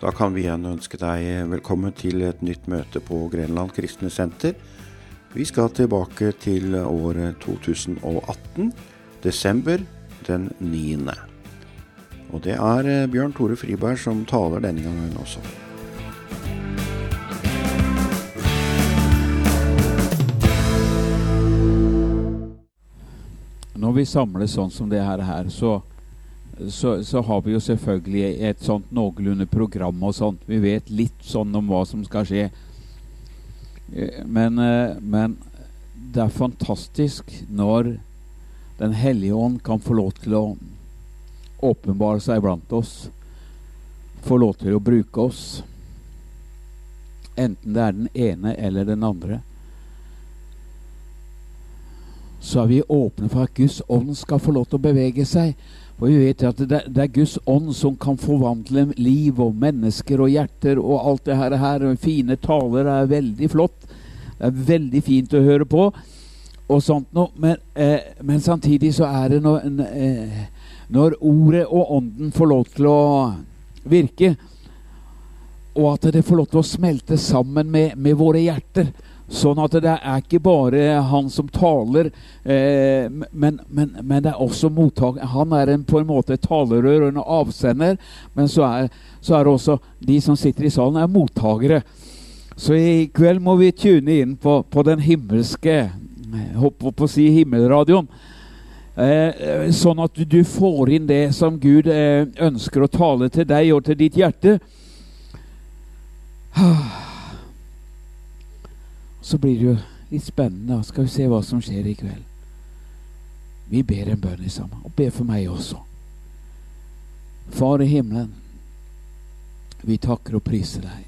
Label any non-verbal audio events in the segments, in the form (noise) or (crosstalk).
Da kan vi igjen ønske deg velkommen til et nytt møte på Grenland kristne senter. Vi skal tilbake til året 2018, desember den 9. Og det er Bjørn Tore Friberg som taler denne gangen også. Når vi samles sånn som det her så, så, så, har vi jo selvfølgelig et sånt noenlunde program og sånt. Vi vet litt sånn om hva som skal skje. Eh, men, eh, men det er fantastisk når Den hellige ånd kan få lov til å åpenbare seg blant oss. Få lov til å bruke oss. Enten det er den ene eller den andre så er vi åpne for at Guds ånd skal få lov til å bevege seg. For vi vet at det, det er Guds ånd som kan forvandle liv og mennesker og hjerter og alt det her. her. Fine taler er veldig flott. Det er veldig fint å høre på. og sånt noe. Men, eh, men samtidig så er det når, eh, når ordet og ånden får lov til å virke, og at det får lov til å smelte sammen med, med våre hjerter, Sånn at det er ikke bare han som taler, eh, men, men, men, det er også mottaker. Han er en, på en måte talerør og en avsender, men så er, så er også de som sitter i salen, er mottagere. Så i kveld må vi tune inn på, på den himmelske Håper på å si himmelradioen. Eh, sånn at du får inn det som Gud eh, ønsker å tale til deg og til ditt hjerte. Ah (sighs) så blir det jo litt spennende. Skal vi se hva som skjer i kveld. Vi ber en bønn sammen, og ber for meg også. Far i himmelen, vi takker og priser deg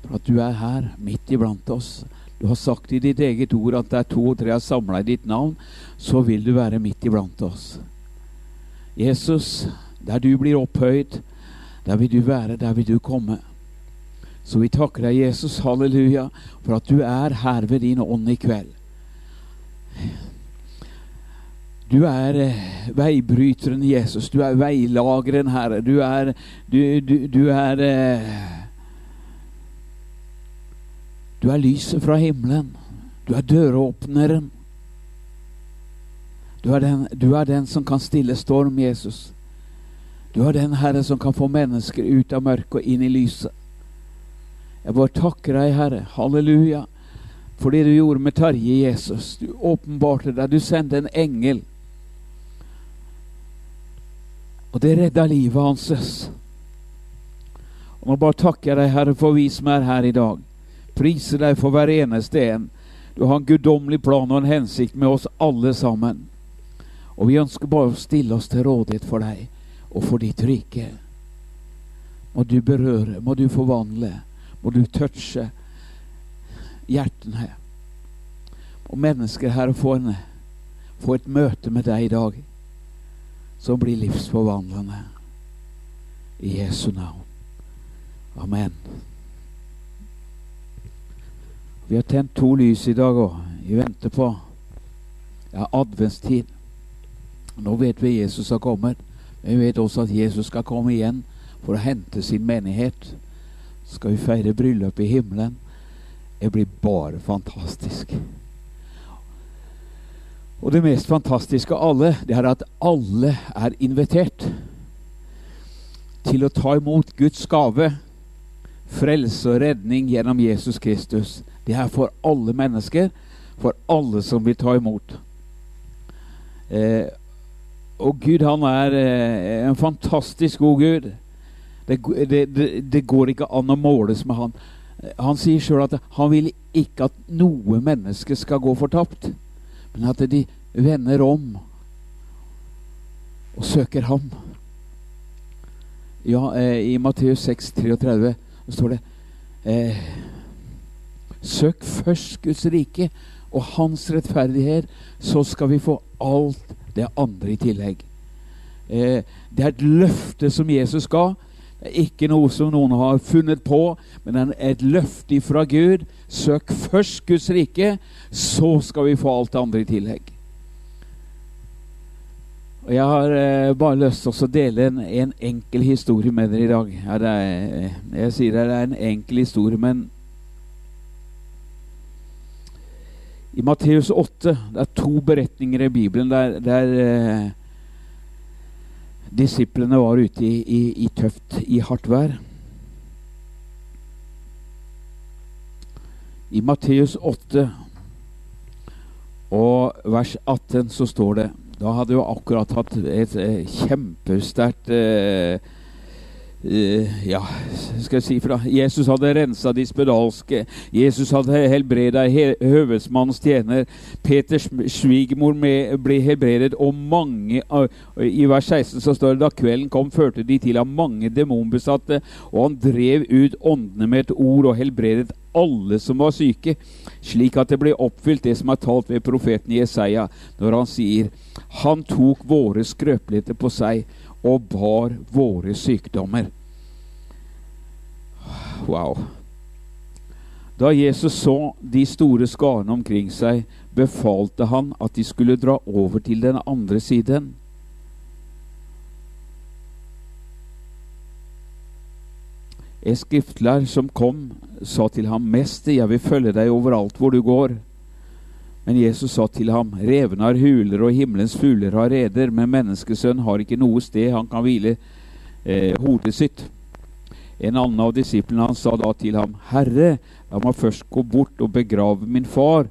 for at du er her midt iblant oss. Du har sagt i ditt eget ord at der to og tre er samla i ditt navn, så vil du være midt iblant oss. Jesus, der du blir opphøyd, der vil du være, der vil du komme. Så vi takker deg, Jesus, halleluja, for at du er her ved din ånd i kveld. Du er eh, veibryteren, Jesus. Du er veilageren, Herre. Du er Du, du, du er eh, Du er lyset fra himmelen. Du er døråpneren. Du er, den, du er den som kan stille storm, Jesus. Du er den Herre som kan få mennesker ut av mørket og inn i lyset. Jeg bare takker deg, Herre. Halleluja. For det du gjorde med Terje Jesus. Du åpenbarte deg. Du sendte en engel. Og det redda livet hans. Og nå bare takker jeg deg, Herre, for vi som er her i dag. Priser deg for hver eneste en. Du har en guddommelig plan og en hensikt med oss alle sammen. Og vi ønsker bare å stille oss til rådighet for deg og for ditt rike. Må du berøre, må du forvandle må du touche hjertene. Og mennesker her få, en, få et møte med deg i dag som blir livsforvandlende. I Jesu navn. Amen. Vi har tent to lys i dag òg. Vi venter på ja, adventstid. Nå vet vi Jesus har kommet. Men vi vet også at Jesus skal komme igjen for å hente sin menighet skal vi feire bryllup i himmelen. Det blir bare fantastisk. Og det mest fantastiske av alle, det er at alle er invitert til å ta imot Guds gave, frelse og redning gjennom Jesus Kristus. Det er for alle mennesker, for alle som vil ta imot. Eh, og Gud, han er eh, en fantastisk god Gud. Det, det, det, går ikke an å måles med han. Han sier sjøl at han vil ikke at noe menneske skal gå fortapt, men at de vender om og søker ham. Ja, eh, I Matteus 6, 33 står det eh, Søk først Guds rike og Hans rettferdighet, så skal vi få alt det andre i tillegg. Eh, det er et løfte som Jesus ga. Ikke noe som noen har funnet på, men den er et løfte fra Gud. Søk først Guds rike, så skal vi få alt det andre i tillegg. Og jeg har eh, bare lyst til å dele en, en, enkel historie med dere i dag. Ja, er, jeg sier det er en enkel historie, men i Matteus 8 det er to beretninger i Bibelen der, der eh, disiplene var ute i, i, i tøft, i hardt vær. I Matteus 8 og vers 18 så står det da hadde jo akkurat hatt et, et kjempesterkt eh, Ja, skal jeg si fra Jesus hadde rensa de spedalske. Jesus hadde helbreda høvedsmannens tjener. Peters svigermor ble helbredet, og mange I vers 16 så står det da kvelden kom, førte de til ham mange demonbesatte, og han drev ut åndene med et ord og helbredet alle som var syke, slik at det ble oppfylt det som er talt ved profeten Jesaja, når han sier han tok våre skrøpeligheter på seg og bar våre sykdommer. Wow. Da Jesus så de store skarene omkring seg, befalte han at de skulle dra over til den andre siden. En skriftlær som kom, sa til ham, 'Mester, jeg vil følge deg overalt hvor du går.' Men Jesus sa til ham, Revene har huler, og himmelens fugler har reder, men menneskesønn har ikke noe sted han kan hvile eh, hodet sitt. En annen av disiplene hans sa da til ham, Herre, la meg først gå bort og begrave min far.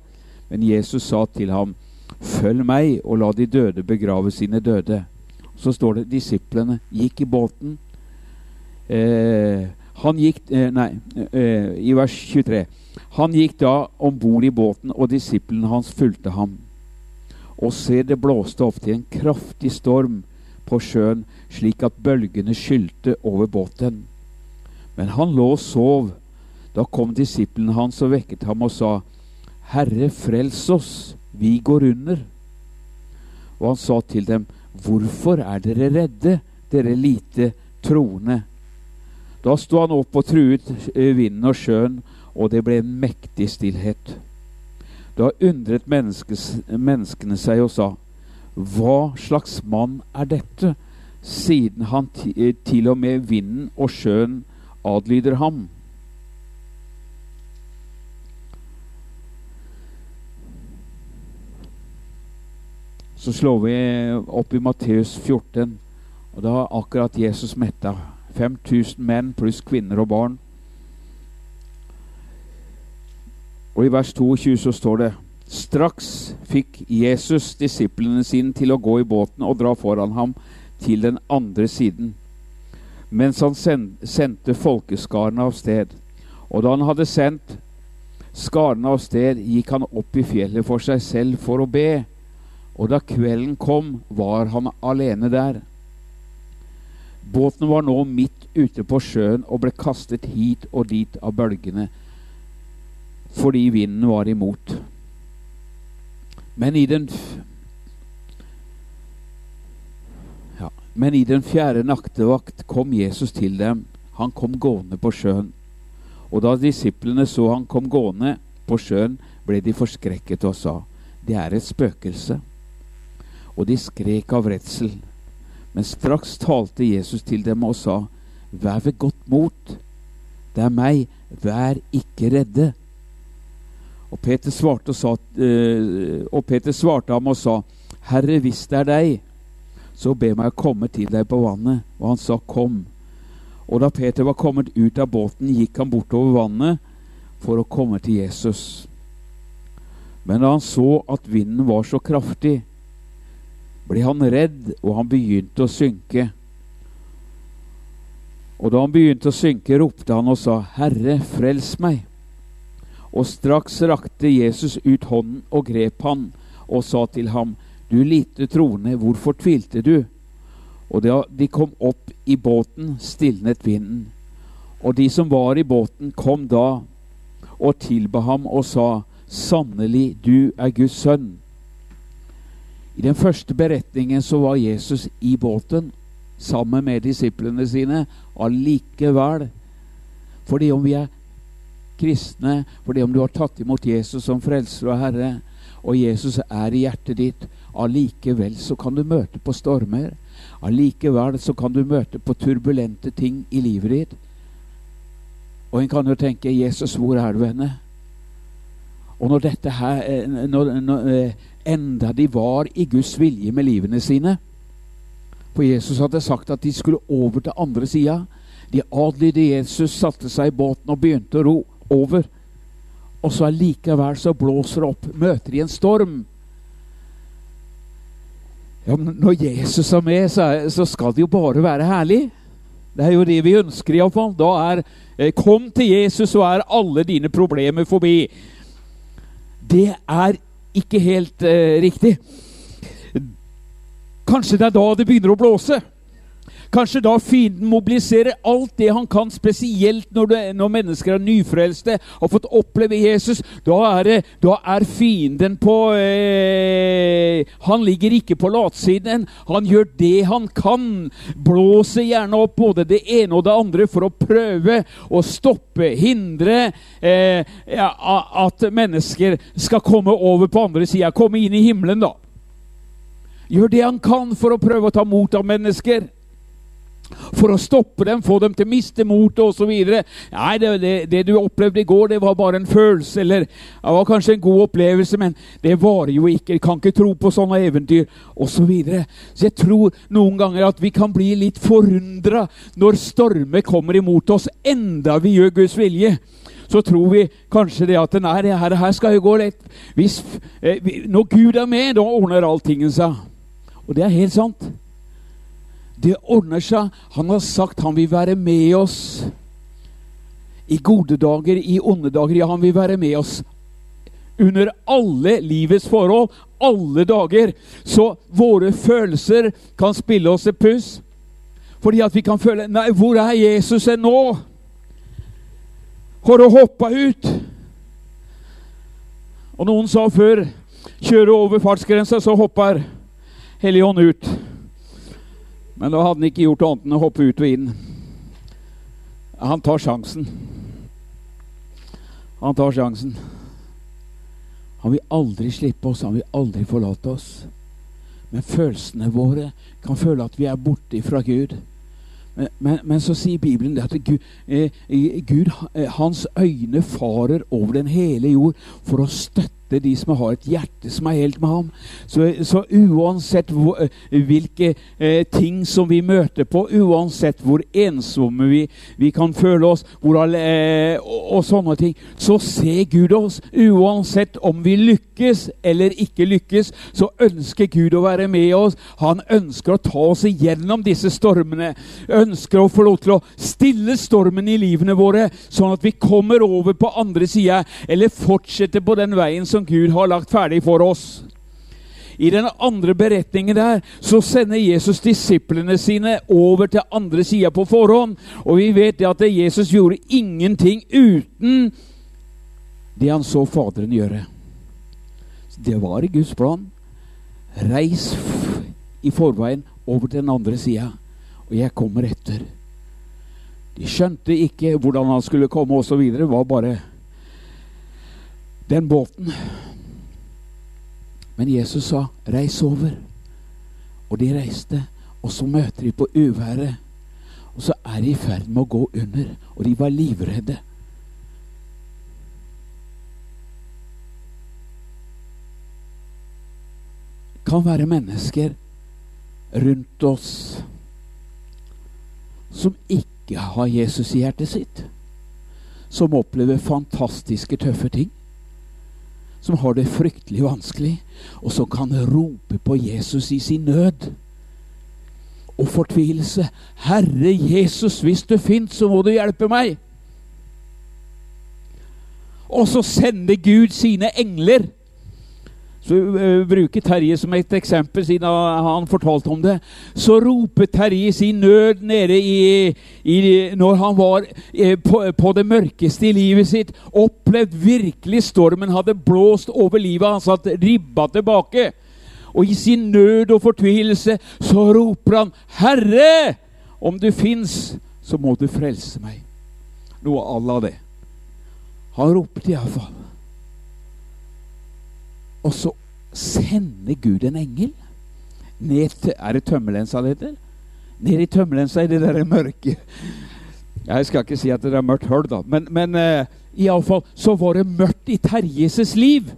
Men Jesus sa til ham, Følg meg, og la de døde begrave sine døde. Så står det disiplene gikk i båten. Eh, han gikk eh, Nei, eh, i vers 23. Han gikk da om bord i båten, og disiplene hans fulgte ham. Og se, det blåste opp til en kraftig storm på sjøen, slik at bølgene skylte over båten. Men han lå og sov. Da kom disiplene hans og vekket ham og sa, Herre, frels oss, vi går under. Og han sa til dem, Hvorfor er dere redde, dere lite troende? Da sto han opp og truet eh, vinden og sjøen, og det ble en mektig stillhet. Da undret menneskene seg og sa, Hva slags mann er dette, siden han eh, til og med vinden og sjøen adlyder ham? Så slår vi opp i Matteus 14, og da har akkurat Jesus metta 5000 menn pluss kvinner og barn. Og i vers 22 så står det Straks fikk Jesus disiplene sine til å gå i båten og dra foran ham til den andre siden, mens han sendte folkeskarene av sted. Og da han hadde sendt skarene av sted, gikk han opp i fjellet for seg selv for å be. Og da kvelden kom, var han alene der. Båten var nå midt ute på sjøen og ble kastet hit og dit av bølgene fordi vinden var imot. Men i den ja, Men i den fjerde naktevakt kom Jesus til dem. Han kom gående på sjøen. Og da disiplene så han kom gående på sjøen, ble de forskrekket og sa, det er et spøkelse. Og de skrek av redsel. Men straks talte Jesus til dem og sa, Vær ved godt mot. Det er meg, vær ikke redde. Og Peter svarte, og sa, uh, og Peter svarte ham og sa, Herre, hvis det er deg, så be meg komme til deg på vannet. Og han sa, Kom. Og da Peter var kommet ut av båten, gikk han bortover vannet for å komme til Jesus. Men da han så at vinden var så kraftig, ble han redd, og han begynte å synke. Og da han begynte å synke, ropte han og sa, Herre, frels meg. Og straks rakte Jesus ut hånden og grep han og sa til ham, Du lite troende, hvorfor tvilte du? Og da de kom opp i båten, stilnet vinden. Og de som var i båten, kom da og tilba ham og sa, Sannelig, du er Guds sønn. I den første beretningen så var Jesus i båten sammen med disiplene sine. Allikevel, fordi om vi er kristne, fordi om du har tatt imot Jesus som frelser og Herre, og Jesus er i hjertet ditt, allikevel så kan du møte på stormer. Allikevel så kan du møte på turbulente ting i livet ditt. Og en kan jo tenke 'Jesus, hvor er du henne?' Og når dette her eh, når, når, eh, Enda de var i Guds vilje med livene sine For Jesus hadde sagt at de skulle over til andre sida. De adlydige Jesus satte seg i båten og begynte å ro over. Og så allikevel så blåser det opp. Møter de en storm. Ja, men når Jesus er med, så, er, så skal det jo bare være herlig. Det er jo det vi ønsker, iallfall. Da er eh, Kom til Jesus, så er alle dine problemer forbi. Det er ikke helt eh, riktig. Kanskje det er da det begynner å blåse. Kanskje da fienden mobiliserer alt det han kan, spesielt når, det, når mennesker er nyfrelste og fått oppleve Jesus. Da er, det, da er fienden på eh, Han ligger ikke på latsiden. Han gjør det han kan. Blåser gjerne opp både det ene og det andre for å prøve å stoppe, hindre eh, at mennesker skal komme over på andre sida. Komme inn i himmelen, da. Gjør det han kan for å prøve å ta mot av mennesker for å stoppe dem, få dem til å miste motet osv. Nei, det, det, det, du opplevde i går, det var bare en følelse, eller det var kanskje en god opplevelse, men det varer jo ikke. Jeg kan ikke tro på sånne eventyr osv. Så, videre. så jeg tror noen ganger at vi kan bli litt forundra når stormer kommer imot oss, enda vi gjør Guds vilje så tror vi kanskje det at nei, det her, her skal jo gå lett. Hvis, eh, når Gud er med, da ordner alltingen seg. Og det er helt sant. Det ordner seg. Han har sagt han vil være med oss i gode dager, i onde dager. Ja, han vil være med oss under alle livets forhold, alle dager. Så våre følelser kan spille oss et puss. Fordi at vi kan føle Nei, hvor er Jesus er nå? Har du hoppa ut? Og noen sa før kjøre over fartsgrensa, så hopper Helligånd ut. Men da hadde han ikke gjort annet enn å hoppe ut og inn. Han tar sjansen. Han tar sjansen. Han vil aldri slippe oss, han vil aldri forlate oss. Men følelsene våre kan føle at vi er borte fra Gud. Men, men, men så sier Bibelen at Gud, eh, Gud, eh, hans øyne farer over den hele jord for å støtte støtte de som har et hjerte som er helt med ham. Så, så uansett hvor, eh, hvilke eh, ting som vi møter på, uansett hvor ensomme vi, vi kan føle oss, hvor, eh, og, og, sånne ting, så ser Gud oss. Uansett om vi lykkes eller ikke lykkes, så ønsker Gud å være med oss. Han ønsker å ta oss igjennom disse stormene. Ønsker å få lov til å stille stormen i livene våre, sånn at vi kommer over på andre sida, eller fortsetter på den veien som som Gud har lagt ferdig for oss. I den andre beretningen der så sender Jesus disiplene sine over til andre sida på forhånd. Og vi vet at Jesus gjorde ingenting uten det han så Faderen gjøre. Det var i Guds plan. Reis i forveien over til den andre sida, og jeg kommer etter. De skjønte ikke hvordan han skulle komme osv. Det var bare den båten. Men Jesus sa 'reis over'. Og de reiste. Og så møter de på uværet. Og så er de i ferd med å gå under. Og de var livredde. kan være mennesker rundt oss som ikke har Jesus i hjertet sitt. Som opplever fantastiske, tøffe ting som har det fryktelig vanskelig, og som kan rope på Jesus i sin nød og fortvilelse. 'Herre Jesus, hvis du fins, så må du hjelpe meg.' Og så sender Gud sine engler så uh, bruker Terje som et eksempel, siden han fortalte om det. Så roper Terje sin nød nede i, i Når han var uh, på, på, det mørkeste i livet sitt. Opplevd virkelig stormen hadde blåst over livet hans, satt ribba tilbake. Og i sin nød og fortvilelse så roper han, 'Herre, om du fins, så må du frelse meg.' Noe à la det. Han ropte iallfall. Og så sender Gud en engel ned til Er det tømmerlensa det heter? Ned i tømmerlensa i det der mørke Jeg skal ikke si at det er mørkt hull, da, men, men uh, iallfall så var det mørkt i Terjeses liv.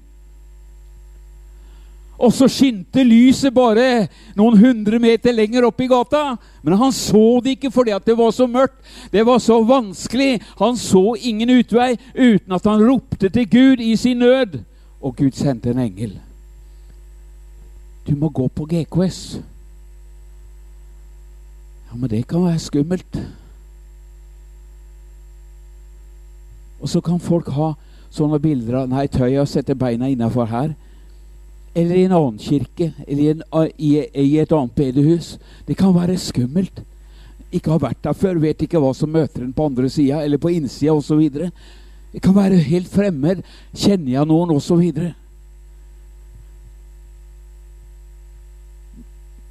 Og så skinte lyset bare noen hundre meter lenger opp i gata. Men han så det ikke fordi det var så mørkt. Det var så vanskelig. Han så ingen utvei uten at han ropte til Gud i sin nød. Og Gud sendte en engel. Du må gå på GKS. Ja, men det kan være skummelt. Og så kan folk ha sånne bilder av Nei, tør jeg å sette beina innafor her? Eller i en annen kirke, eller i, en, i, i et annet bedehus. Det kan være skummelt. Ikke har vært der før, vet ikke hva som møter en på andre sida eller på innsida osv. Det kan være helt fremmed. Kjenner jeg noen Og så videre.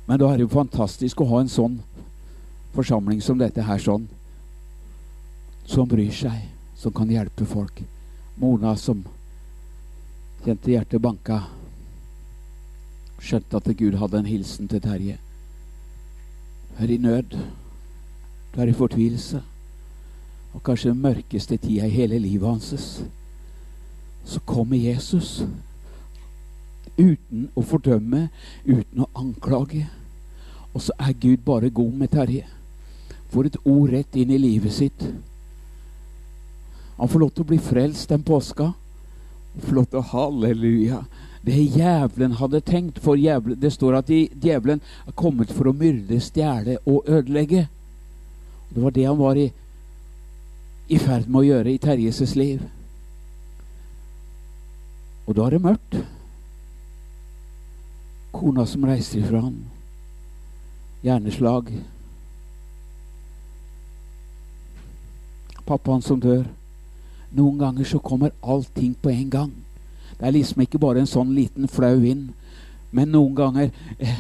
Men da er det jo fantastisk å ha en sånn forsamling som dette her, sånn. Som bryr seg, som kan hjelpe folk. Mona som kjente hjertet banka, skjønte at Gud hadde en hilsen til Terje. Du er i nød. Du er i fortvilelse. Og kanskje den mørkeste tida i hele livet hans. Så kommer Jesus uten å fordømme, uten å anklage. Og så er Gud bare god med Terje. Får et ord rett inn i livet sitt. Han får lov til å bli frelst den påska. Til å Halleluja. Det jævelen hadde tenkt for jævlen, Det står at djevelen er kommet for å myrde, stjele og ødelegge. Og Det var det han var i, i ferd med å gjøre i Terjes liv. Og da er det mørkt. Kona som reiser ifra han hjerneslag. Pappaen som dør. Noen ganger så kommer allting på en gang. Det er liksom ikke bare en sånn liten flau vind. Men noen ganger, eh,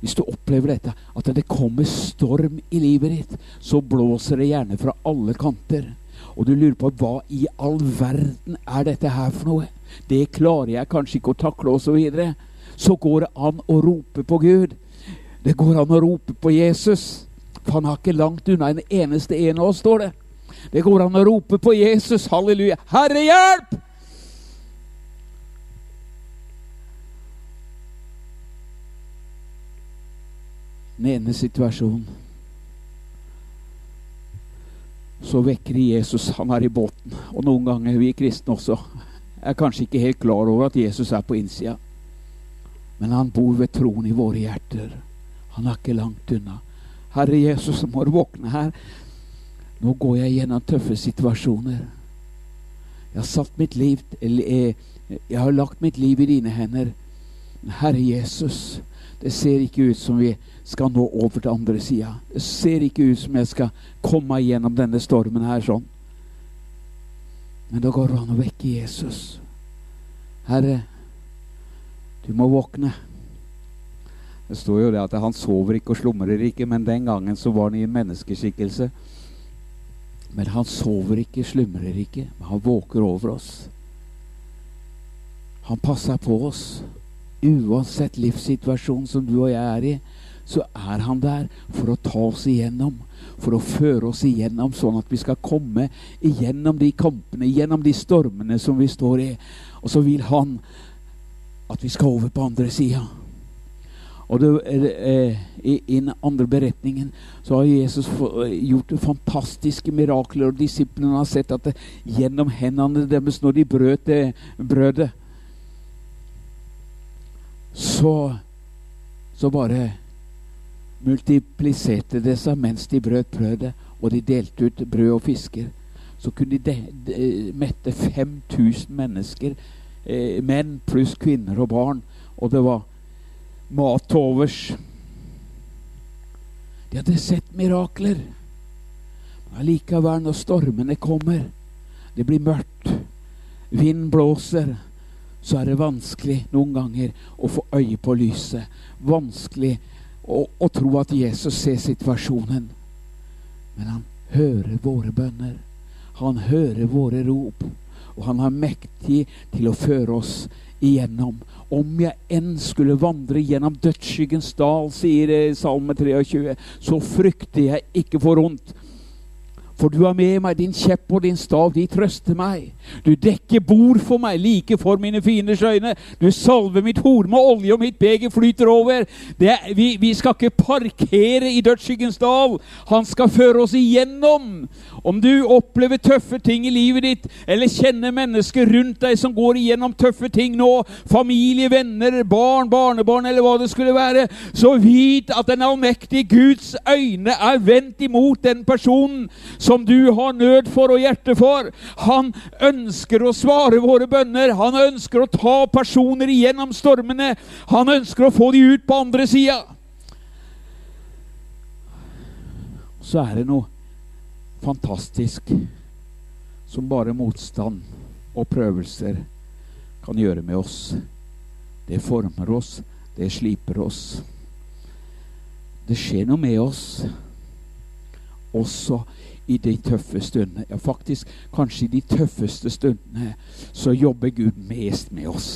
hvis du opplever dette, at det kommer storm i livet ditt, så blåser det gjerne fra alle kanter. Og du lurer på hva i all verden er dette her for noe? Det klarer jeg kanskje ikke å takle, osv. Så, videre. så går det an å rope på Gud. Det går an å rope på Jesus, for han har ikke langt unna en eneste en av oss, står det. Det går an å rope på Jesus. Halleluja. Herre, hjelp! Den ene situasjonen så vekker Jesus Han er i båten. Og noen ganger vi kristne også er kanskje ikke helt klar over at Jesus er på innsida. Men han bor ved troen i våre hjerter. Han er ikke langt unna. Herre Jesus, må du våkne her. Nå går jeg gjennom tøffe situasjoner. Jeg har satt mitt liv eh, Jeg har lagt mitt liv i dine hender. Herre Jesus, det ser ikke ut som vi skal nå over til andre sida. Det ser ikke ut som jeg skal komme gjennom denne stormen her sånn. Men da går det an å vekke Jesus. Herre, du må våkne. Det står jo det at han sover ikke og slumrer ikke, men den gangen så var han i en menneskeskikkelse. Men han sover ikke, slumrer ikke, men han våker over oss. Han passer på oss. Uansett livssituasjonen som du og jeg er i, så er han der for å ta oss igjennom. For å føre oss igjennom, sånn at vi skal komme igjennom de kampene, gjennom de stormene som vi står i. Og så vil han at vi skal over på andre sida. Og det, eh, I den andre beretningen så har Jesus gjort fantastiske mirakler, og disiplene har sett at det, gjennom hendene deres når de brøt det brødet, så, så bare multipliserte det seg mens de brøt brødet, og de delte ut brød og fisker. Så kunne de, de, de mette 5000 mennesker, eh, menn pluss kvinner og barn. Og det var mat til overs. De hadde sett mirakler. Men allikevel, når stormene kommer, det blir mørkt, vind blåser, så er det vanskelig noen ganger å få øye på lyset. Vanskelig å, å tro at Jesus ser situasjonen. Men han hører våre bønner. Han hører våre rop. og han er mektig til å føre oss igjennom. Om jeg enn skulle vandre gjennom dødsskyggens dal, sier Salme 23, så frykter jeg ikke for ondt. For du har med meg din kjepp og din stav, de trøster meg. Du dekker bord for meg like for mine fienders øyne. Du salver mitt hode med olje, og mitt beger flyter over. Er, vi, vi, skal ikke parkere i dødsskyggens dal. Han skal føre oss igjennom. Om du opplever tøffe ting i livet ditt, eller kjenner mennesker rundt deg som går igjennom tøffe ting nå, familie, venner, barn, barnebarn eller hva det skulle være, så vit at den allmektige Guds øyne er vendt imot den personen som du har nød for og hjerte for. Han ønsker å svare våre bønner. Han ønsker å ta personer igjennom stormene. Han ønsker å få de ut på andre sida. Så er det noe fantastisk som bare motstand og prøvelser kan gjøre med oss. Det former oss, det sliper oss. Det skjer noe med oss også i de tøffe stundene. Ja, faktisk kanskje i de tøffeste stundene så jobber Gud mest med oss.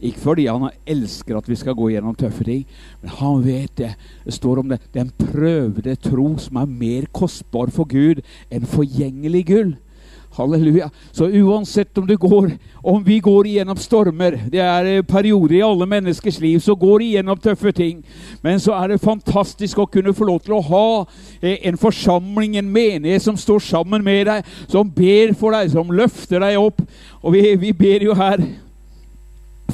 Ikke fordi han elsker at vi skal gå gjennom tøffe ting, men han vet det. Det står om det. Den prøvde tro som er mer kostbar for Gud enn forgjengelig gull. Halleluja. Så uansett om, går, om vi går igjennom stormer Det er eh, perioder i alle menneskers liv som går igjennom tøffe ting. Men så er det fantastisk å kunne få lov til å ha eh, en forsamling, en menighet, som står sammen med deg, som ber for deg, som løfter deg opp. Og vi, vi ber jo her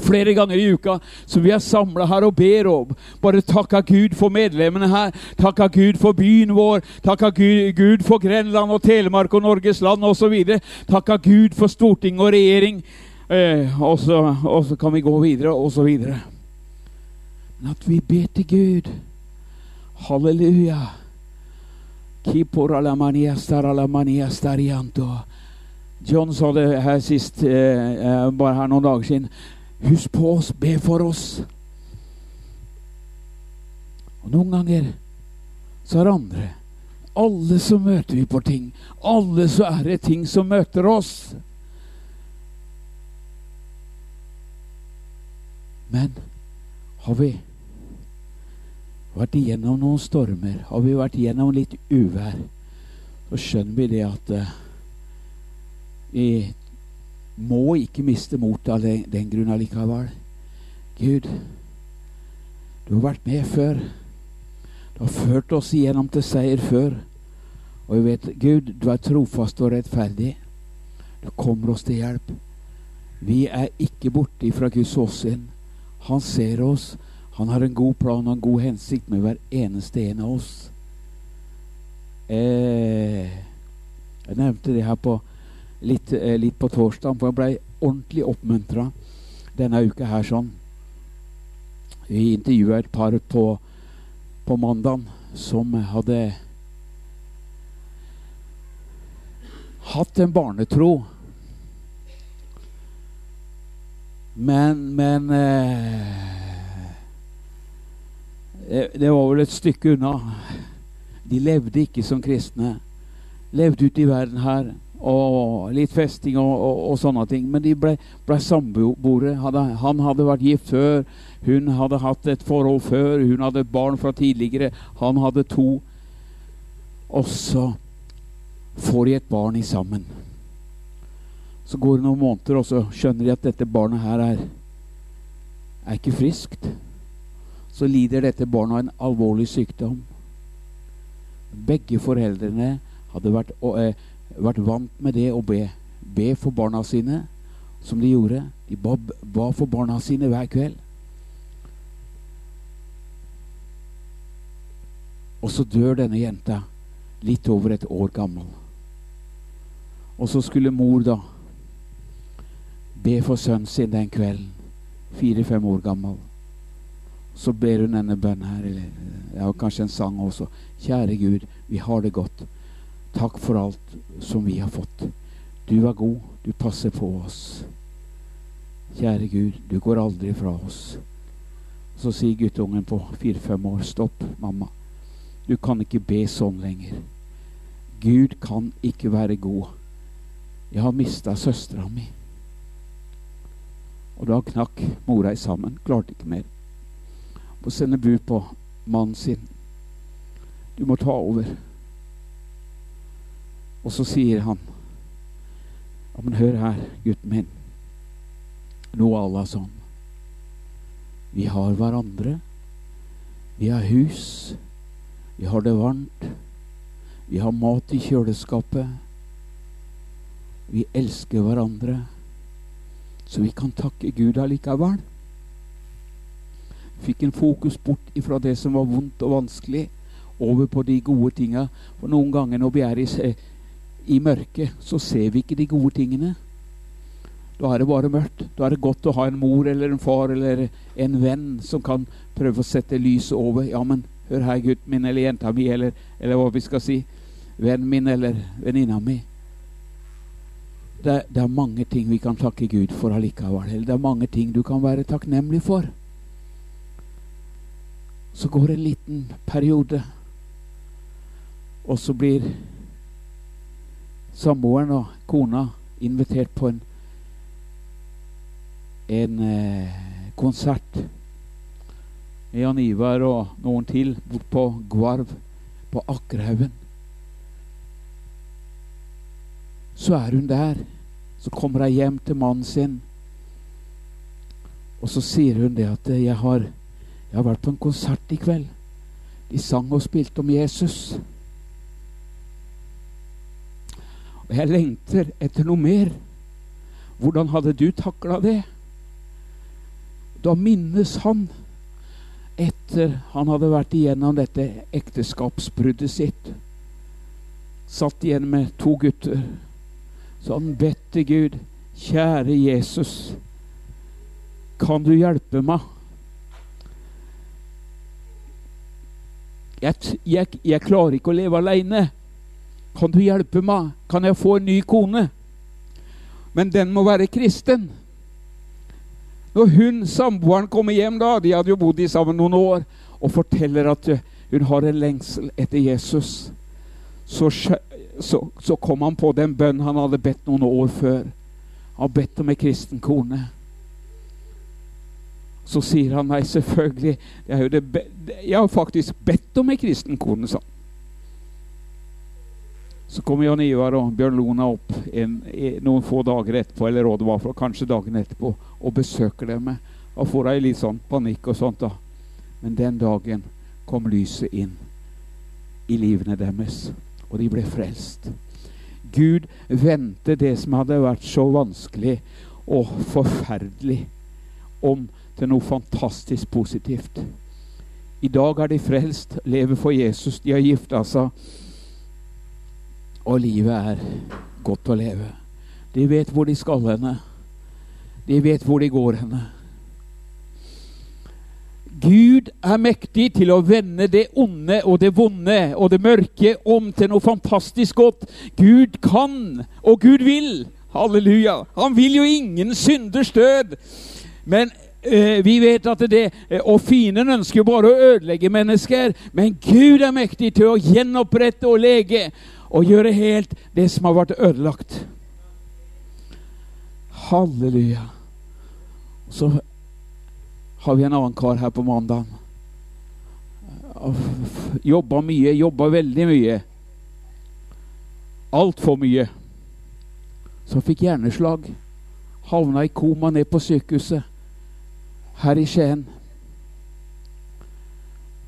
flere ganger i uka som vi er samla her og ber om. Bare takka Gud for medlemmene her. Takka Gud for byen vår. Takka Gud, Gud for Grenland og Telemark og Norges land osv. Takka Gud for storting og regjering. Eh, og, så, og, så, kan vi gå videre, og så videre. Men at vi ber til Gud. Halleluja. John sa det her sist, eh, eh, bare her noen dager siden. Husk på oss, be for oss. Og noen ganger så er det andre. Alle så møter vi på ting. Alle så er det ting som møter oss. Men har vi vært igjennom noen stormer, har vi vært igjennom litt uvær, så skjønner vi det at uh, i må ikke miste motet av den, den grunn allikevel. Gud, du har vært med før. Du har ført oss igjennom til seier før. Og jeg vet, Gud, du er trofast og rettferdig. Du kommer oss til hjelp. Vi er ikke borte fra Guds åsyn. Han ser oss. Han har en god plan og en god hensikt med hver eneste en av oss. Eh, jeg nevnte det her på litt, eh, litt på torsdag, for jeg ble ordentlig oppmuntra denne uka her sånn. Vi intervjua et par på, på mandag som hadde hatt en barnetro. Men, men eh, Det var vel et stykke unna. De levde ikke som kristne. Levde ute i verden her og litt festing og, og, og, sånne ting. Men de ble, ble samboere. Han hadde vært gift før. Hun hadde hatt et forhold før. Hun hadde barn fra tidligere. Han hadde to. Og så får de et barn i sammen. Så går det noen måneder, og så skjønner de at dette barnet her er, er ikke friskt. Så lider dette barnet av en alvorlig sykdom. Begge foreldrene hadde vært eh, vært vant med det å be. Be for barna sine, som de gjorde. De ba, ba for barna sine hver kveld. Og så dør denne jenta litt over et år gammel. Og så skulle mor da be for sønnen sin den kvelden, fire-fem år gammel. Så ber hun denne bønnen her, eller ja, kanskje en sang også. Kjære Gud, vi har det godt. Takk for alt som vi har fått. Du er god, du passer på oss. Kjære Gud, du går aldri fra oss. Så sier guttungen på fire-fem år, stopp, mamma. Du kan ikke be sånn lenger. Gud kan ikke være god Jeg har mista søstera mi. Og da knakk mora i sammen. Klarte ikke mer. Må sende bud på mannen sin. Du må ta over. Og så sier han Ja, men hør her, gutten min. Noe à la sånn. Vi har hverandre. Vi har hus. Vi har det varmt. Vi har mat i kjøleskapet. Vi elsker hverandre. Så vi kan takke Gud allikevel. Fikk en fokus bort ifra det som var vondt og vanskelig, over på de gode tinga. For noen ganger når vi er i, i mørket, så ser vi ikke de gode tingene. Da er det bare mørkt. Da er det godt å ha en mor eller en far eller en venn som kan prøve å sette lyset over. Ja, men hør her, gutten min eller jenta mi, eller, eller hva vi skal si. Vennen min eller venninna mi. Det, det, er mange ting vi kan takke Gud for allikevel. Eller det er mange ting du kan være takknemlig for. Så går det en liten periode, og så blir samboeren og kona invitert på en, en eh, konsert med Jan Ivar og noen til bort på Gvarv, på Akkerhaugen. Så er hun der. Så kommer hun hjem til mannen sin. Og så sier hun det at jeg har, jeg har vært på en konsert i kveld. De sang og spilte om Jesus. Og jeg lengter etter noe mer. Hvordan hadde du takla det? Da minnes han etter han hadde vært igjennom dette ekteskapsbruddet sitt. Satt igjen med to gutter så han bedt til Gud, kjære Jesus, kan du hjelpe meg? Jeg, jeg, jeg klarer ikke å leve alene. Kan du hjelpe meg? Kan jeg få en ny kone? Men den må være kristen. Når hun, samboeren, kommer hjem, da de hadde jo bodd i sammen noen år, og forteller at hun har en lengsel etter Jesus, så så, så, kom han på den bønn han hadde bedt noen år før. Han har bedt om ei kristen kone. Så sier han nei, selvfølgelig. jeg har faktisk bedt om ei kristen kone, sa han. Så kommer Jan Ivar og Bjørn Lona opp en, noen få dager etterpå, eller hva var for, kanskje dagen etterpå, og besøker dem. Og får ei litt sånn panikk og sånt. da. Men den dagen kom lyset inn i livene deres og de ble frelst. Gud vendte det som hadde vært så vanskelig og forferdelig, om til noe fantastisk positivt. I dag er de frelst, lever for Jesus, de har gifta seg, og livet er godt å leve. De vet hvor de skal henne. De vet hvor de går henne. Gud er mektig til å vende det onde og det vonde og det mørke om til noe fantastisk godt. Gud kan, og Gud vil. Halleluja. Han vil jo ingen synders død. Men eh, vi vet at det eh, Og fienden ønsker jo bare å ødelegge mennesker. Men Gud er mektig til å gjenopprette og lege og gjøre helt det som har vært ødelagt. Halleluja. Så har vi en annen kar her på mandag. Jobba mye, jobba veldig mye. Altfor mye. Så fikk hjerneslag. Havna i koma ned på sykehuset her i Skien.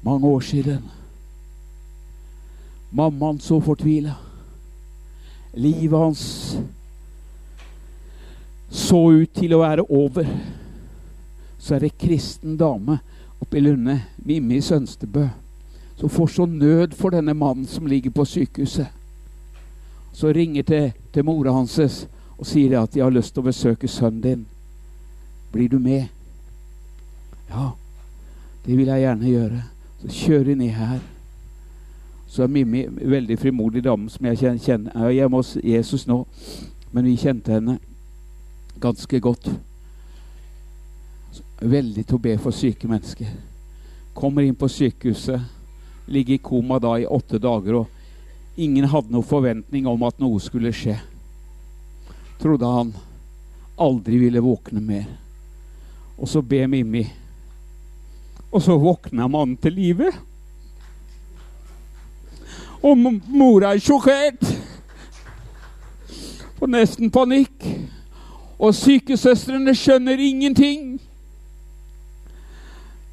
Mange år siden. Mammaen så fortvila. Livet hans så ut til å være over så er det kristen dame oppe i Lunde, Mimmi Sønstebø, som får så nød for denne mannen som ligger på sykehuset. Så ringer til, til mora hans og sier at de har lyst til å besøke sønnen din. Blir du med? Ja, det vil jeg gjerne gjøre. Så kjører de ned her. Så er Mimmi veldig frimodig dame som jeg kjenner. Jeg er hjemme hos Jesus nå, men vi kjente henne ganske godt veldig til å be for syke mennesker. Kommer inn på sykehuset, ligger i koma da i åtte dager, og ingen hadde noen forventning om at noe skulle skje. trodde han aldri ville våkne mer. Og så ber Mimmi. Og så våkna mannen til live. Og mora er sjokkert. Får nesten panikk. Og sykesøstrene skjønner ingenting.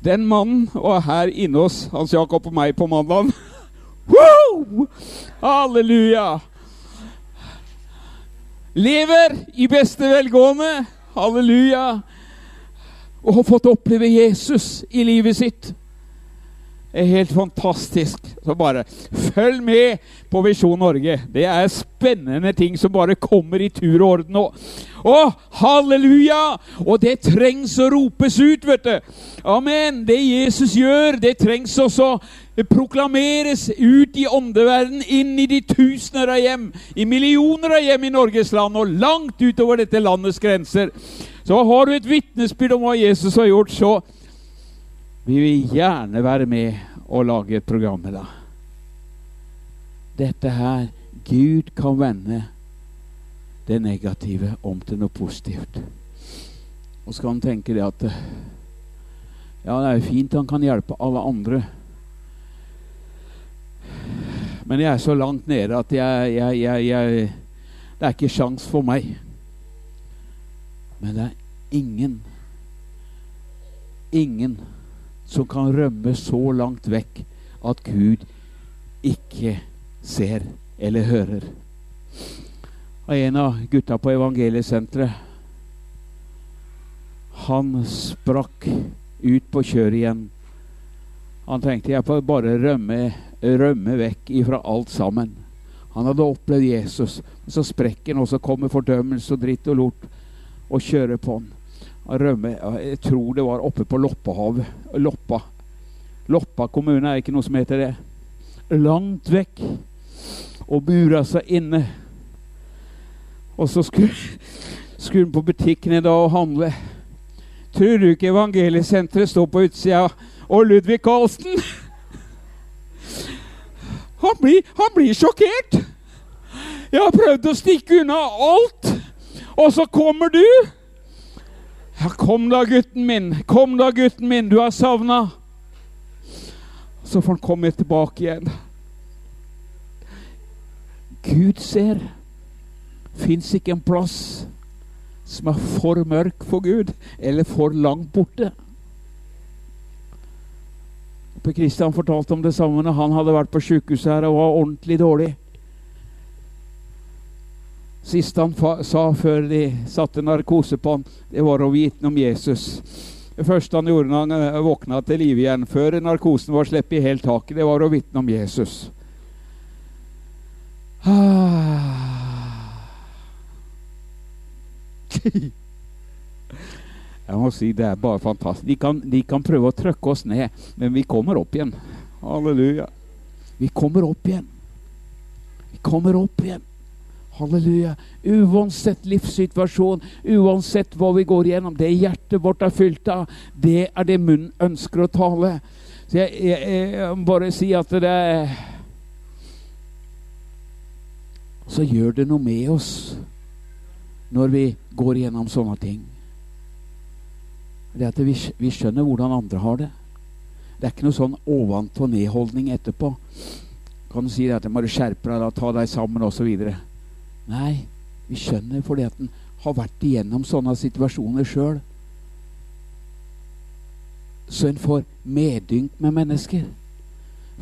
Den mannen var her inne hos Hans Jakob og meg på mandag. (laughs) Halleluja! Lever i beste velgående. Halleluja! Og har fått oppleve Jesus i livet sitt. Helt fantastisk. Så bare følg med på Visjon Norge. Det er spennende ting som bare kommer i tur og orden. Å, halleluja! Og det trengs å ropes ut, vet du. Amen. Det Jesus gjør, det trengs også proklameres ut i åndeverden, inn i de tusener av hjem, i millioner av hjem i Norges land, og langt utover dette landets grenser. Så har du et vitnesbyrd om hva Jesus har gjort, så vi vil gjerne være med og lage et program med deg. Dette her Gud kan vende det negative om til noe positivt. Og så kan han tenke det at Ja, det er jo fint han kan hjelpe alle andre. Men jeg er så langt nede at jeg, jeg, jeg, jeg Det er ikke sjans for meg. Men det er ingen Ingen som kan rømme så langt vekk at Gud ikke ser eller hører. Og en av gutta på evangeliesenteret han sprakk ut på kjøret igjen. Han tenkte jeg får bare rømme, rømme vekk ifra alt sammen. Han hadde opplevd Jesus. Så sprekker han, og så kommer fordømmelse og dritt og lort og kjører på han. Rømme Jeg tror det var oppe på Loppehav. Loppa. Loppa kommune er ikke noe som heter det. Langt vekk. Og bura seg inne. Og så skulle, skulle han på butikken i dag og handle. Tror du ikke evangeliesenteret står på utsida og Ludvig Carlsen! Han blir, han blir sjokkert. Jeg har prøvd å stikke unna alt, og så kommer du. Ja, kom da, gutten min. Kom da, gutten min. Du har savna. Så får han komme tilbake igjen. Gud ser. Fins ikke en plass som er for mørk for Gud, eller for langt borte. Per Kristian fortalte om det samme når han hadde vært på sjukehuset her og var ordentlig dårlig. Siste han sa før de satte narkose på han, det var å vitne om Jesus. Det første han gjorde når han eh, våkna til live igjen, før narkosen var sluppet helt taket, det var å vitne om Jesus. (sighs) Jeg må si det er bare fantastisk. De kan, de kan prøve å trykke oss ned, men vi kommer opp igjen. Halleluja. Vi kommer opp igjen. Vi kommer opp igjen. Halleluja. Uansett livssituasjon, uansett hva vi går igjennom, det hjertet vårt er fylt av, det er det munnen ønsker å tale. Så jeg, jeg, jeg må bare si at det er Så gjør det noe med oss når vi går igjennom sånne ting. Det at vi, vi skjønner hvordan andre har det. Det er ikke noe sånn ovenpå-ned-holdning etterpå. Kan du si det at 'må du skjerpe deg, ta deg sammen', osv. Nei, vi skjønner fordi at en har vært igjennom sånne situasjoner sjøl. Så en får medynk med mennesker.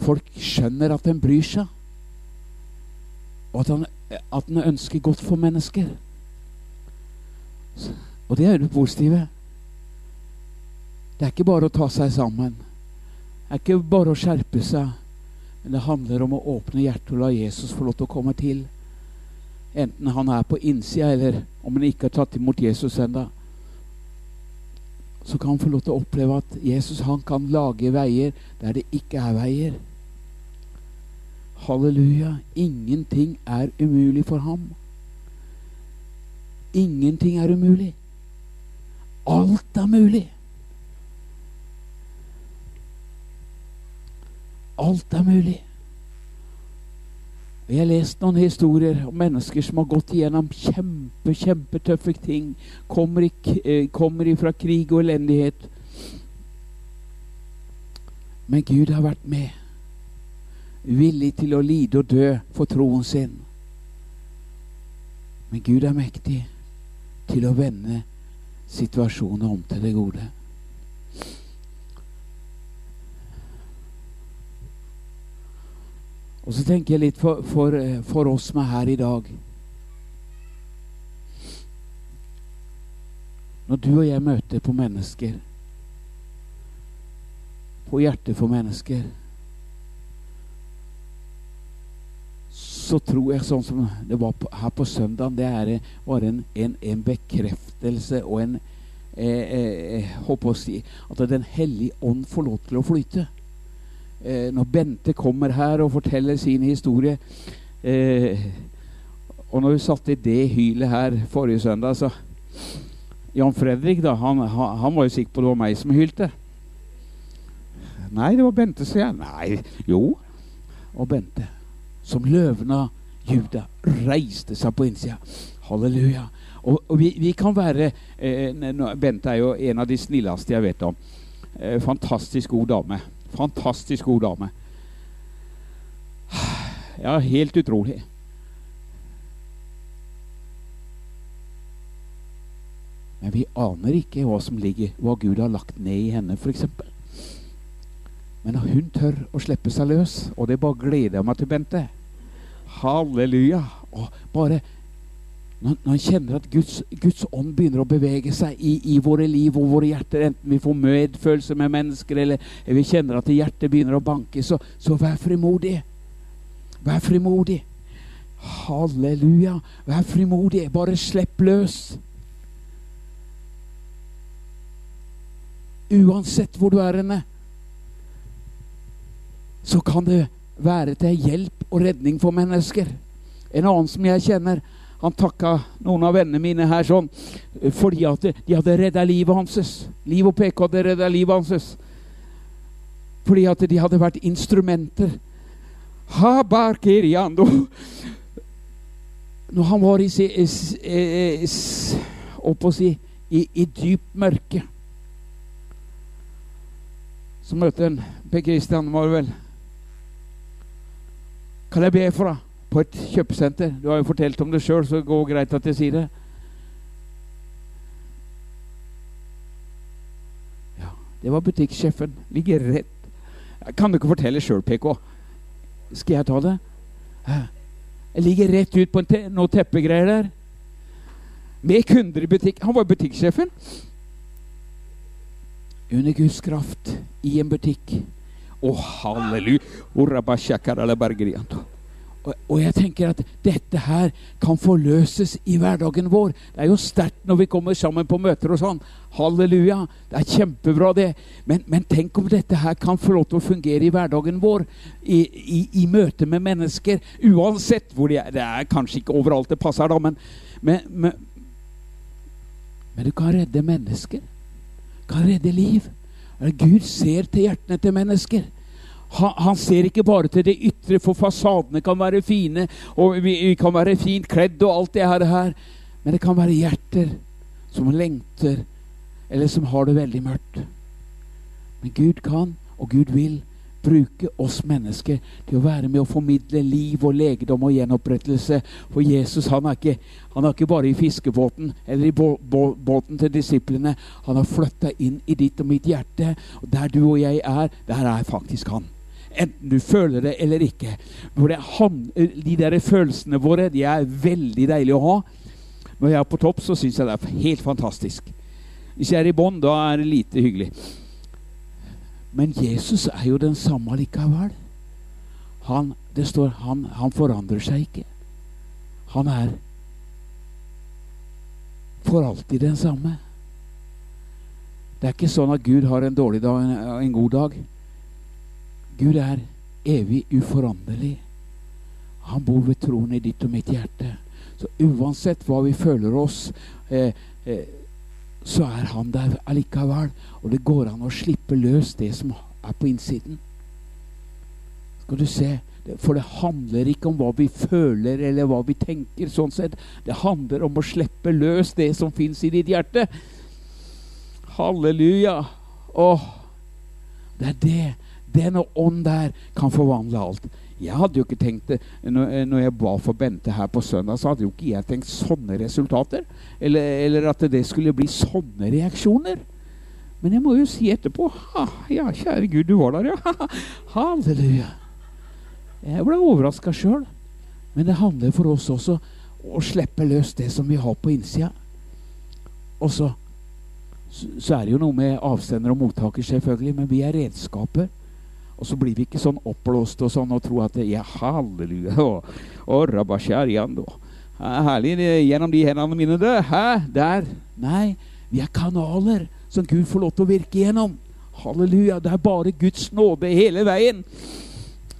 Folk skjønner at en bryr seg. Og at en, ønsker godt for mennesker. Og det er det positive. Det er ikke bare å ta seg sammen. Det er ikke bare å skjerpe seg. Men det handler om å åpne hjertet og la Jesus få lov til å komme til. Enten han er på innsida, eller om han ikke har tatt imot Jesus ennå. Så kan han få lov til å oppleve at Jesus han kan lage veier der det ikke er veier. Halleluja. Ingenting er umulig for ham. Ingenting er umulig. Alt er mulig. Alt er mulig. Og Jeg har lest noen historier om mennesker som har gått igjennom kjempe, kjempetøffe ting. Kommer, i, eh, kommer ifra krig og elendighet. Men Gud har vært med. Villig til å lide og dø for troen sin. Men Gud er mektig til å vende situasjonen om til det gode. Og så tenker jeg litt for, for, eh, for oss som er her i dag. Når du og jeg møter på mennesker, på hjertet for mennesker, så tror jeg sånn som det var på, her på søndag, det er bare en, en, en bekreftelse og en eh, eh, håper å si at Den hellige ånd får lov til å flyte eh, når Bente kommer her og forteller sin historie eh, Og når vi satte i det hylet her forrige søndag, så Jan Fredrik da, han, han, var jo sikker på det var meg som hylte. Nei, det var Bente, sier jeg. Nei, jo. Og Bente, som løven av Juda, reiste seg på innsida. Halleluja. Og, og vi, vi, kan være eh, Bente er jo en av de snilleste jeg vet om. Eh, fantastisk god dame. Fantastisk god dame. Ja, helt utrolig. Men vi aner ikke hva som ligger, hva Gud har lagt ned i henne, f.eks. Men hun tør å slippe seg løs, og det bare gleder jeg meg til, Bente Halleluja. Og bare når, når han kjenner at Guds, Guds, ånd begynner å bevege seg i, i, våre liv og våre hjerter, enten vi får medfølelse med mennesker eller vi kjenner at hjertet begynner å banke, så, så vær frimodig. Vær frimodig. Halleluja. Vær frimodig. Bare slipp løs. Uansett hvor du er henne, så kan det være til hjelp og redning for mennesker. En annen som jeg kjenner, han takka noen av vennene mine her sånn fordi at de hadde redda livet hans. Liv og PK hadde redda livet hans. Fordi at de hadde vært instrumenter. Når han var i, oppå si i, i dyp mørke, så møtte han Per Kristian, var det vel. Kan jeg be for deg? På et kjøpesenter. Du har jo fortalt om det sjøl, så det går greit at jeg sier det. Ja, det var butikksjefen. Ligger rett Kan du ikke fortelle sjøl, PK? Skal jeg ta det? Jeg ligger rett ut på te noen teppegreier der. Med kunder i butikk. Han var butikksjefen. Under Guds kraft i en butikk. Å, halleluja! Og, og, jeg tenker at dette her kan forløses i hverdagen vår. Det er jo sterkt når vi kommer sammen på møter og sånn. Halleluja. Det er kjempebra, det. Men, men, tenk om dette her kan få lov til å fungere i hverdagen vår. I, i, i møte med mennesker. Uansett hvor de er. Det er kanskje ikke overalt det passer, da, men, men, men, men du kan redde mennesker. Du kan redde liv. Gud ser til hjertene til mennesker. Han, han, ser ikke bare til det ytre, for fasadene kan være fine, og vi, vi kan være fint kledd og alt det her, men det kan være hjerter som lengter, eller som har det veldig mørkt. Men Gud kan, og Gud vil, bruke oss mennesker til å være med å formidle liv og legedom og gjenopprettelse. For Jesus han er ikke, han er ikke bare i fiskebåten eller i båten til disiplene. Han har flytta inn i ditt og mitt hjerte. Og der du og jeg er, der er faktisk han enten du føler det eller ikke. De der følelsene våre de er veldig deilige å ha. Når jeg er på topp, så syns jeg det er helt fantastisk. Hvis jeg er i bånn, da er det lite hyggelig. Men Jesus er jo den samme likevel. Han, det står han, han forandrer seg ikke. Han er for alltid den samme. Det er ikke sånn at Gud har en dårlig dag en god dag. Gud er evig uforanderlig. Han bor ved troen i ditt og mitt hjerte. Så uansett hva vi føler oss, eh, eh, så er han der allikevel. Og det går an å slippe løs det som er på innsiden. Skal du se, For det handler ikke om hva vi føler eller hva vi tenker. sånn sett. Det handler om å slippe løs det som fins i ditt hjerte. Halleluja. Åh, det er det. Den ånd der kan forvandle alt. Jeg hadde jo ikke tenkt det når, når jeg ba for Bente her på søndag, så hadde jo ikke jeg tenkt sånne resultater. Eller, eller at det skulle bli sånne reaksjoner. Men jeg må jo si etterpå ha, Ja, kjære Gud, du var der, ja. (laughs) Halleluja. Jeg ble overraska sjøl. Men det handler for oss også å slippe løs det som vi har på innsida. Og så, så er det jo noe med avsender og mottaker, selvfølgelig, men vi er redskaper. Og så blir vi ikke sånn oppblåst og sånn og tror at ja, halleluja og, og rabasharian, Herlig gjennom de hendene mine, du. Hæ? Der. Nei, vi er kanaler som Gud får lov til å virke gjennom. Halleluja. Det er bare Guds nåde hele veien.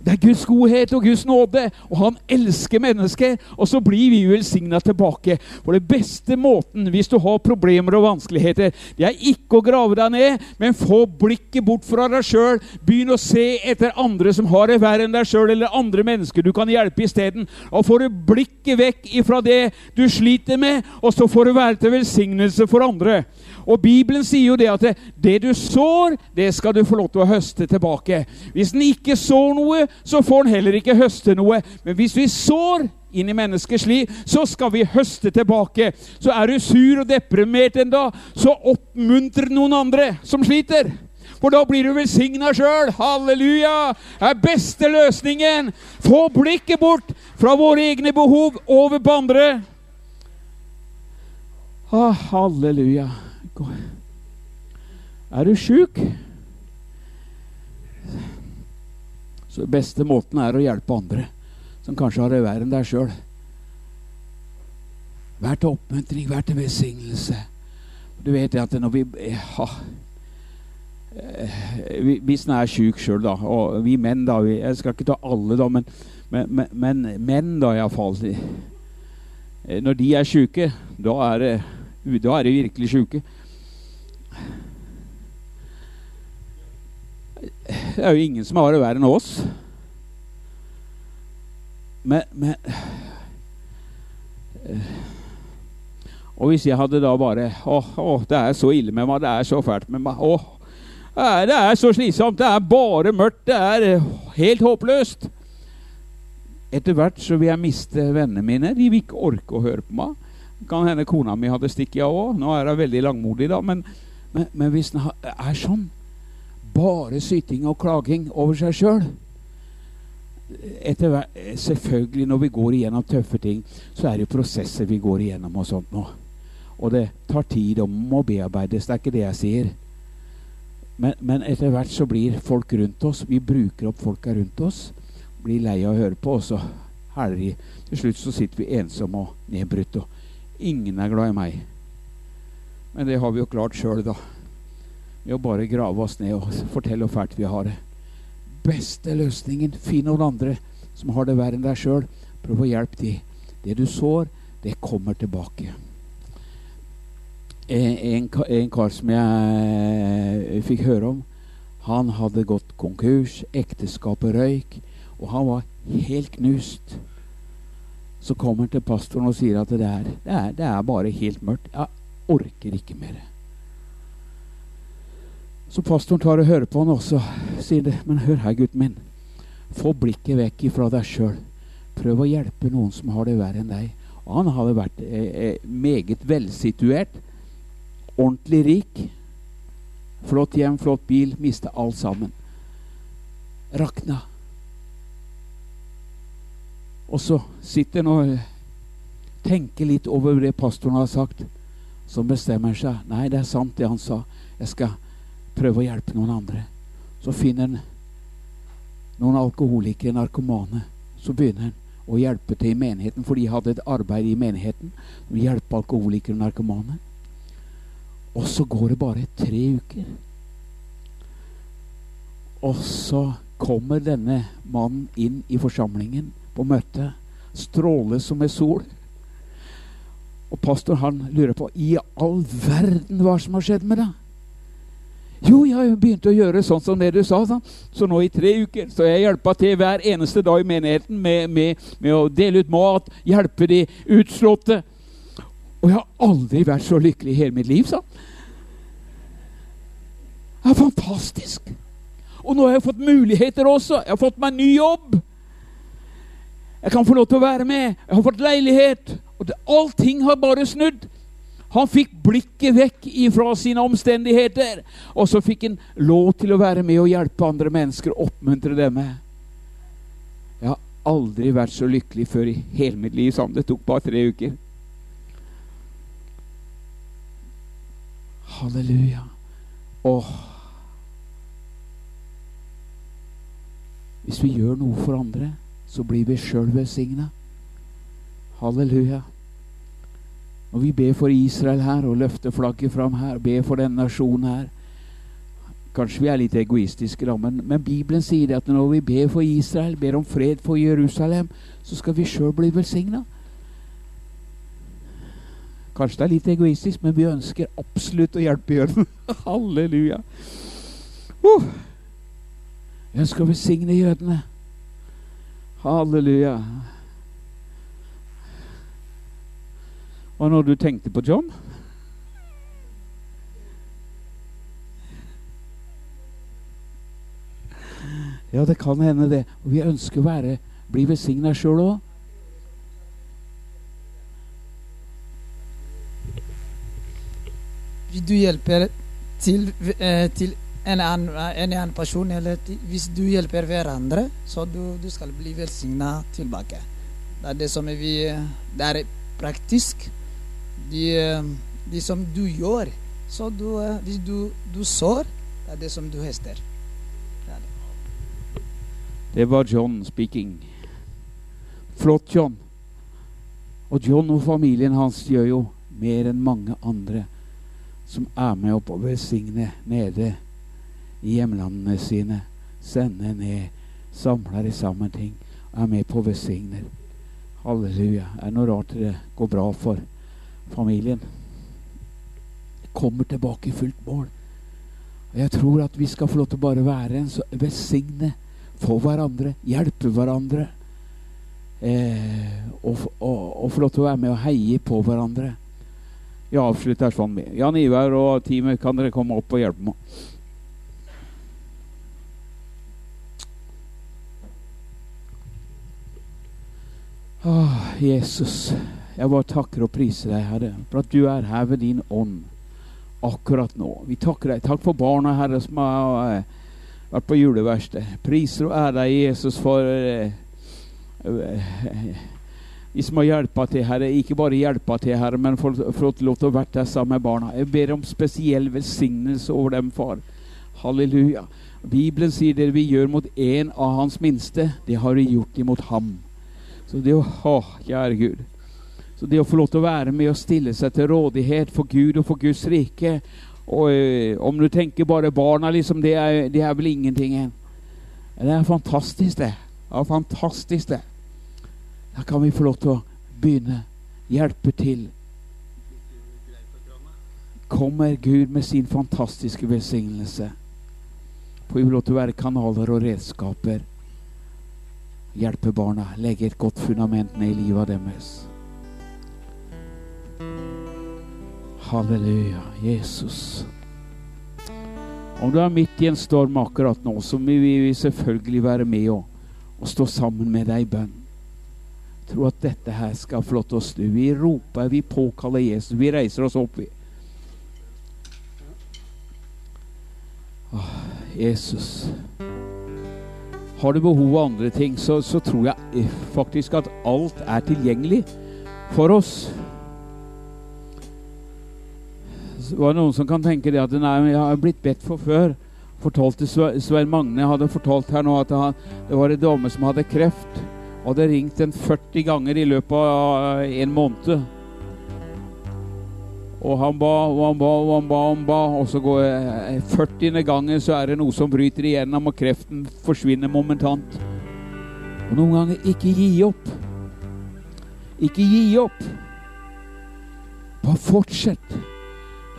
Det er Guds godhet og Guds nåde, og han elsker mennesker. Og så blir vi velsigna tilbake. For det beste måten hvis du har problemer og vanskeligheter, det er ikke å grave deg ned, men få blikket bort fra deg sjøl. Begynn å se etter andre som har det verre enn deg sjøl, eller andre mennesker du kan hjelpe isteden. Og får du blikket vekk ifra det du sliter med, og så får du være til velsignelse for andre. Og Bibelen sier jo det at det, det, du sår, det skal du få lov til å høste tilbake. Hvis en ikke sår noe, så får en heller ikke høste noe. Men hvis vi sår inn i menneskers liv, så skal vi høste tilbake. Så er du sur og deprimert en dag, så oppmuntre noen andre som sliter. For da blir du velsigna sjøl. Halleluja! Det er beste løsningen. Få blikket bort fra våre egne behov over på andre. Ah, halleluja. Er du sjuk? Så beste måten er å hjelpe andre som kanskje har det verre enn deg sjøl. Vær til oppmuntring, vær til velsignelse. Du vet at når vi ja, Hvis en er sjuk sjøl, da, og vi menn da vi, Jeg skal ikke ta alle, da, men, men, men menn, da iallfall Når de er sjuke, da er det, da er de virkelig sjuke. Det er jo ingen som har det verre enn oss. Men, men Og hvis jeg hadde da bare Å, å, det er så ille med meg. Det er så fælt med meg. Å, det er så slitsomt. Det er bare mørkt. Det er helt håpløst. Etter hvert så vil jeg miste vennene mine. De vil ikke orke å høre på meg. Kan hende kona mi hadde stikket av òg. Nå er hun veldig langmodig, da. Men, men, men hvis en er sånn bare syting og klaging over seg sjøl Selvfølgelig, når vi går igjennom tøffe ting, så er det prosesser vi går igjennom og sånt nå. Og det tar tid og må bearbeides. Det er ikke det jeg sier. Men, men etter hvert så blir folk rundt oss Vi bruker opp folka rundt oss. Blir lei av å høre på, og så hæler de. Til slutt så sitter vi ensomme og nedbrutt, og ingen er glad i meg. Men det har vi jo klart sjøl, da. Ved å bare grave oss ned og fortelle hvor fælt vi har det. Beste løsningen finn noen andre som har det verre enn deg sjøl. Prøv å hjelpe de. Det du sår, det kommer tilbake. En, en, en kar som jeg fikk høre om, han hadde gått konkurs, ekteskapet røyk, og han var helt knust. Så kommer han til pastoren og sier at det er, det er, det er bare helt mørkt. Jeg orker ikke mer. Så pastoren tar og hører på han også. Sier det. Men hør her, gutten min. Få blikket vekk ifra deg sjøl. Prøv å hjelpe noen som har det verre enn deg. Og han hadde vært eh, eh, meget velsituert. Ordentlig rik. Flott hjem, flott bil. Mista alt sammen. Rakna. Og så sitter han og tenker litt over det pastoren har sagt som bestemmer seg. Nei, det er sant, det han sa. Jeg skal prøve å hjelpe noen andre. Så finner han noen alkoholikere, narkomane. Så begynner han å hjelpe til i menigheten, for de hadde et arbeid i menigheten. De hjelpe alkoholikere og narkomane. Og så går det bare tre uker. Og så kommer denne mannen inn i forsamlingen på møtet. Stråler som en sol. Og pastor han lurer på i all verden hva som har skjedd med deg. Jo, jeg har begynt å gjøre sånn som det du sa. Sånn. Så nå i tre uker så jeg hjelpa til hver eneste dag i menigheten med, med, med å dele ut mat, hjelpe de utslåtte. Og jeg har aldri vært så lykkelig i hele mitt liv, sa han. Det er fantastisk. Og nå har jeg fått muligheter også. Jeg har fått meg ny jobb. Jeg kan få lov til å være med. Jeg har fått leilighet. Og det, allting har bare snudd. Han fikk blikket vekk ifra sine omstendigheter, og så fikk han lov til å være med og hjelpe andre mennesker og oppmuntre dem. Jeg har aldri vært så lykkelig før i hele mitt liv som det tok bare tre uker. Halleluja. Åh. Hvis vi gjør noe for andre, så blir vi sjøl velsigna. Halleluja. Når vi ber for Israel her og løfter flagget fram her, og ber for denne nasjonen her Kanskje vi er litt egoistiske, da, men, men, Bibelen sier at når vi ber for Israel, ber om fred for Jerusalem, så skal vi sjøl bli velsigna. Kanskje det er litt egoistisk, men vi ønsker absolutt å hjelpe Jørgen. (laughs) Halleluja. Uh. Jeg ønsker å velsigne jødene. Halleluja. Hva når du tenkte på John? Ja, det kan hende, det. Og vi ønsker å være, bli velsigna sjøl òg. Hvis du hjelper til, eh, til en, annen, en annen person, eller hvis du hjelper hverandre, så du, du skal bli velsigna tilbake. Det er det som vi Det er praktisk de, de som du gjør. Så du, hvis du, du sår, det er det som du høster. Det var John speaking. Flott, John. Og John og familien hans gjør jo mer enn mange andre som er med opp og velsigner nede i hjemlandene sine. Sender ned, samler i sammen ting. Er med på velsigner. Halleluja. Er det noe rart det går bra for? Familien kommer tilbake i fullt mål. Og Jeg tror at vi skal få lov til å bare være en så velsigne for hverandre, hjelpe hverandre. Eh, og, og, og, få lov til å være med og heie på hverandre. Jeg avslutter sånn med Jan Ivar og teamet, kan dere komme opp og hjelpe meg? Åh, Jesus. Jeg bare takker og priser deg, Herre, for at du er her ved din ånd akkurat nå. Vi takker deg. Takk for barna, Herre, som har uh, vært på juleverksted. Priser og ære deg, Jesus, for uh, uh, vi som har hjelpa til, Herre. Ikke bare hjelpa til, Herre, men fått lov til å være der sammen med barna. Jeg ber om spesiell velsignelse over dem, far. Halleluja. Bibelen sier det vi gjør mot en av hans minste, det har vi gjort imot ham. Så det å ha, kjære Gud. Så det å få lov til å være med og stille seg til rådighet for Gud og for Guds rike og øh, Om du tenker bare barna, liksom, det er, det er vel ingenting. Det er fantastisk, det. er fantastisk, det. Da kan vi få lov til å begynne. Hjelpe til. Kommer Gud med sin fantastiske velsignelse. Får vi lov til å være kanaler og redskaper. Hjelpe barna. Legge et godt fundament ned i livet deres. Halleluja, Jesus. Om du er midt i en storm akkurat nå, så vil vi selvfølgelig være med og, og stå sammen med deg i bønn. Tro at dette her skal få lov til å snu. Vi roper, vi påkaller Jesus. Vi reiser oss opp. Åh, Jesus. Har du behov for andre ting, så, så tror jeg faktisk at alt er tilgjengelig for oss. Var noen som kan tenke det at nei, jeg har blitt bedt for før. Fortalte Svein Magne hadde fortalt her nå at det var en dame som hadde kreft. Og hadde ringt en 40 ganger i løpet av en måned. Og han ba og han ba og han ba, og han ba, og så går 40. gangen så er det noe som bryter igjennom, og kreften forsvinner momentant. Og noen ganger ikke gi opp. Ikke gi opp. Bare fortsett.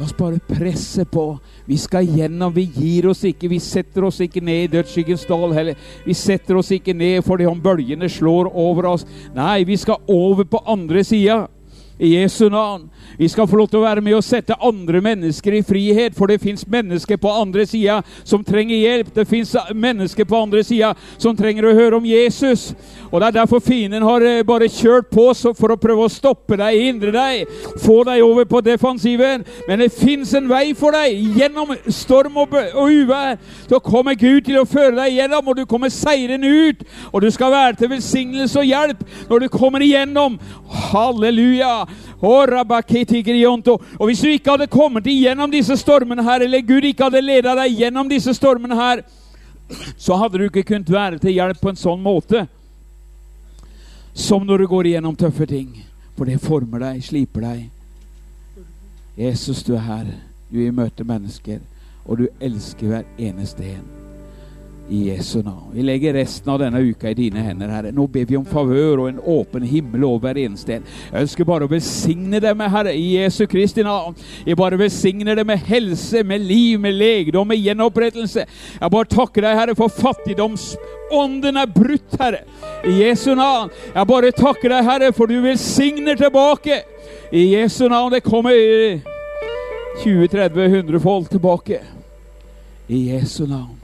La oss bare presse på. Vi skal gjennom. Vi gir oss ikke. Vi setter oss ikke ned i dødsskyggens dal heller. Vi setter oss ikke ned fordi om bølgene slår over oss. Nei, vi skal over på andre sida. I Jesu navn. Vi skal få lov til å være med og sette andre mennesker i frihet, for det fins mennesker på andre sida som trenger hjelp. Det fins mennesker på andre sida som trenger å høre om Jesus. Og Det er derfor fienden har eh, bare kjørt på for å prøve å stoppe deg, hindre deg, få deg over på defensiven. Men det fins en vei for deg gjennom storm og, og uvær. Så kommer Gud til å føre deg gjennom, og du kommer seirende ut. Og du skal være til velsignelse og hjelp når du kommer igjennom. Halleluja! Og hvis du ikke hadde kommet igjennom disse stormene her, eller Gud ikke hadde ledet deg gjennom disse stormene her, så hadde du ikke kunnet være til hjelp på en sånn måte som når du går igjennom tøffe ting. For det former deg, sliper deg. Jesus, du er her. Du er i møte mennesker, og du elsker hver eneste en i Jesu navn. Vi legger resten av denne uka i dine hender, Herre. Nå ber vi om favør og en åpen himmel over hver eneste en. Jeg ønsker bare å besigne dem, Herre, i Jesu Kristi navn. Jeg bare besigner dem med helse, med liv, med legedom, med gjenopprettelse. Jeg bare takker deg, Herre, for fattigdomsånden er brutt, Herre. I Jesu navn. Jeg bare takker deg, Herre, for du velsigner tilbake. I Jesu navn. Det kommer 20-30-100 folk tilbake. I Jesu navn.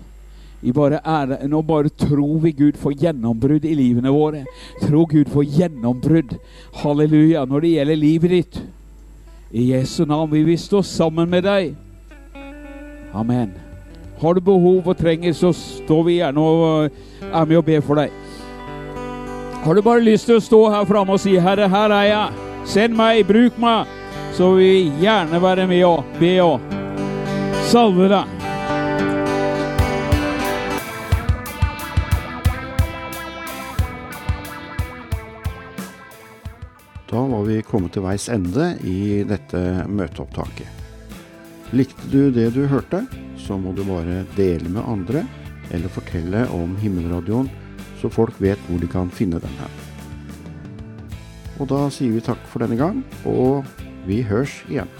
Vi bare er, nå bare tror vi Gud for gjennombrudd i livene våre. Tro Gud for gjennombrudd. Halleluja. Når det gjelder livet ditt. I Jesu navn vil vi stå sammen med deg. Amen. Har du behov og trenger, så står vi gjerne og er med og ber for deg. Har du bare lyst til å stå her framme og si 'Herre, her er jeg'. Send meg, bruk meg. Så vil vi gjerne være med og be og salve deg. Da var vi kommet til veis ende i dette møteopptaket. Likte du det du hørte, så må du bare dele med andre, eller fortelle om Himmelradioen, så folk vet hvor de kan finne den her. Og da sier vi takk for denne gang, og vi hørs igjen.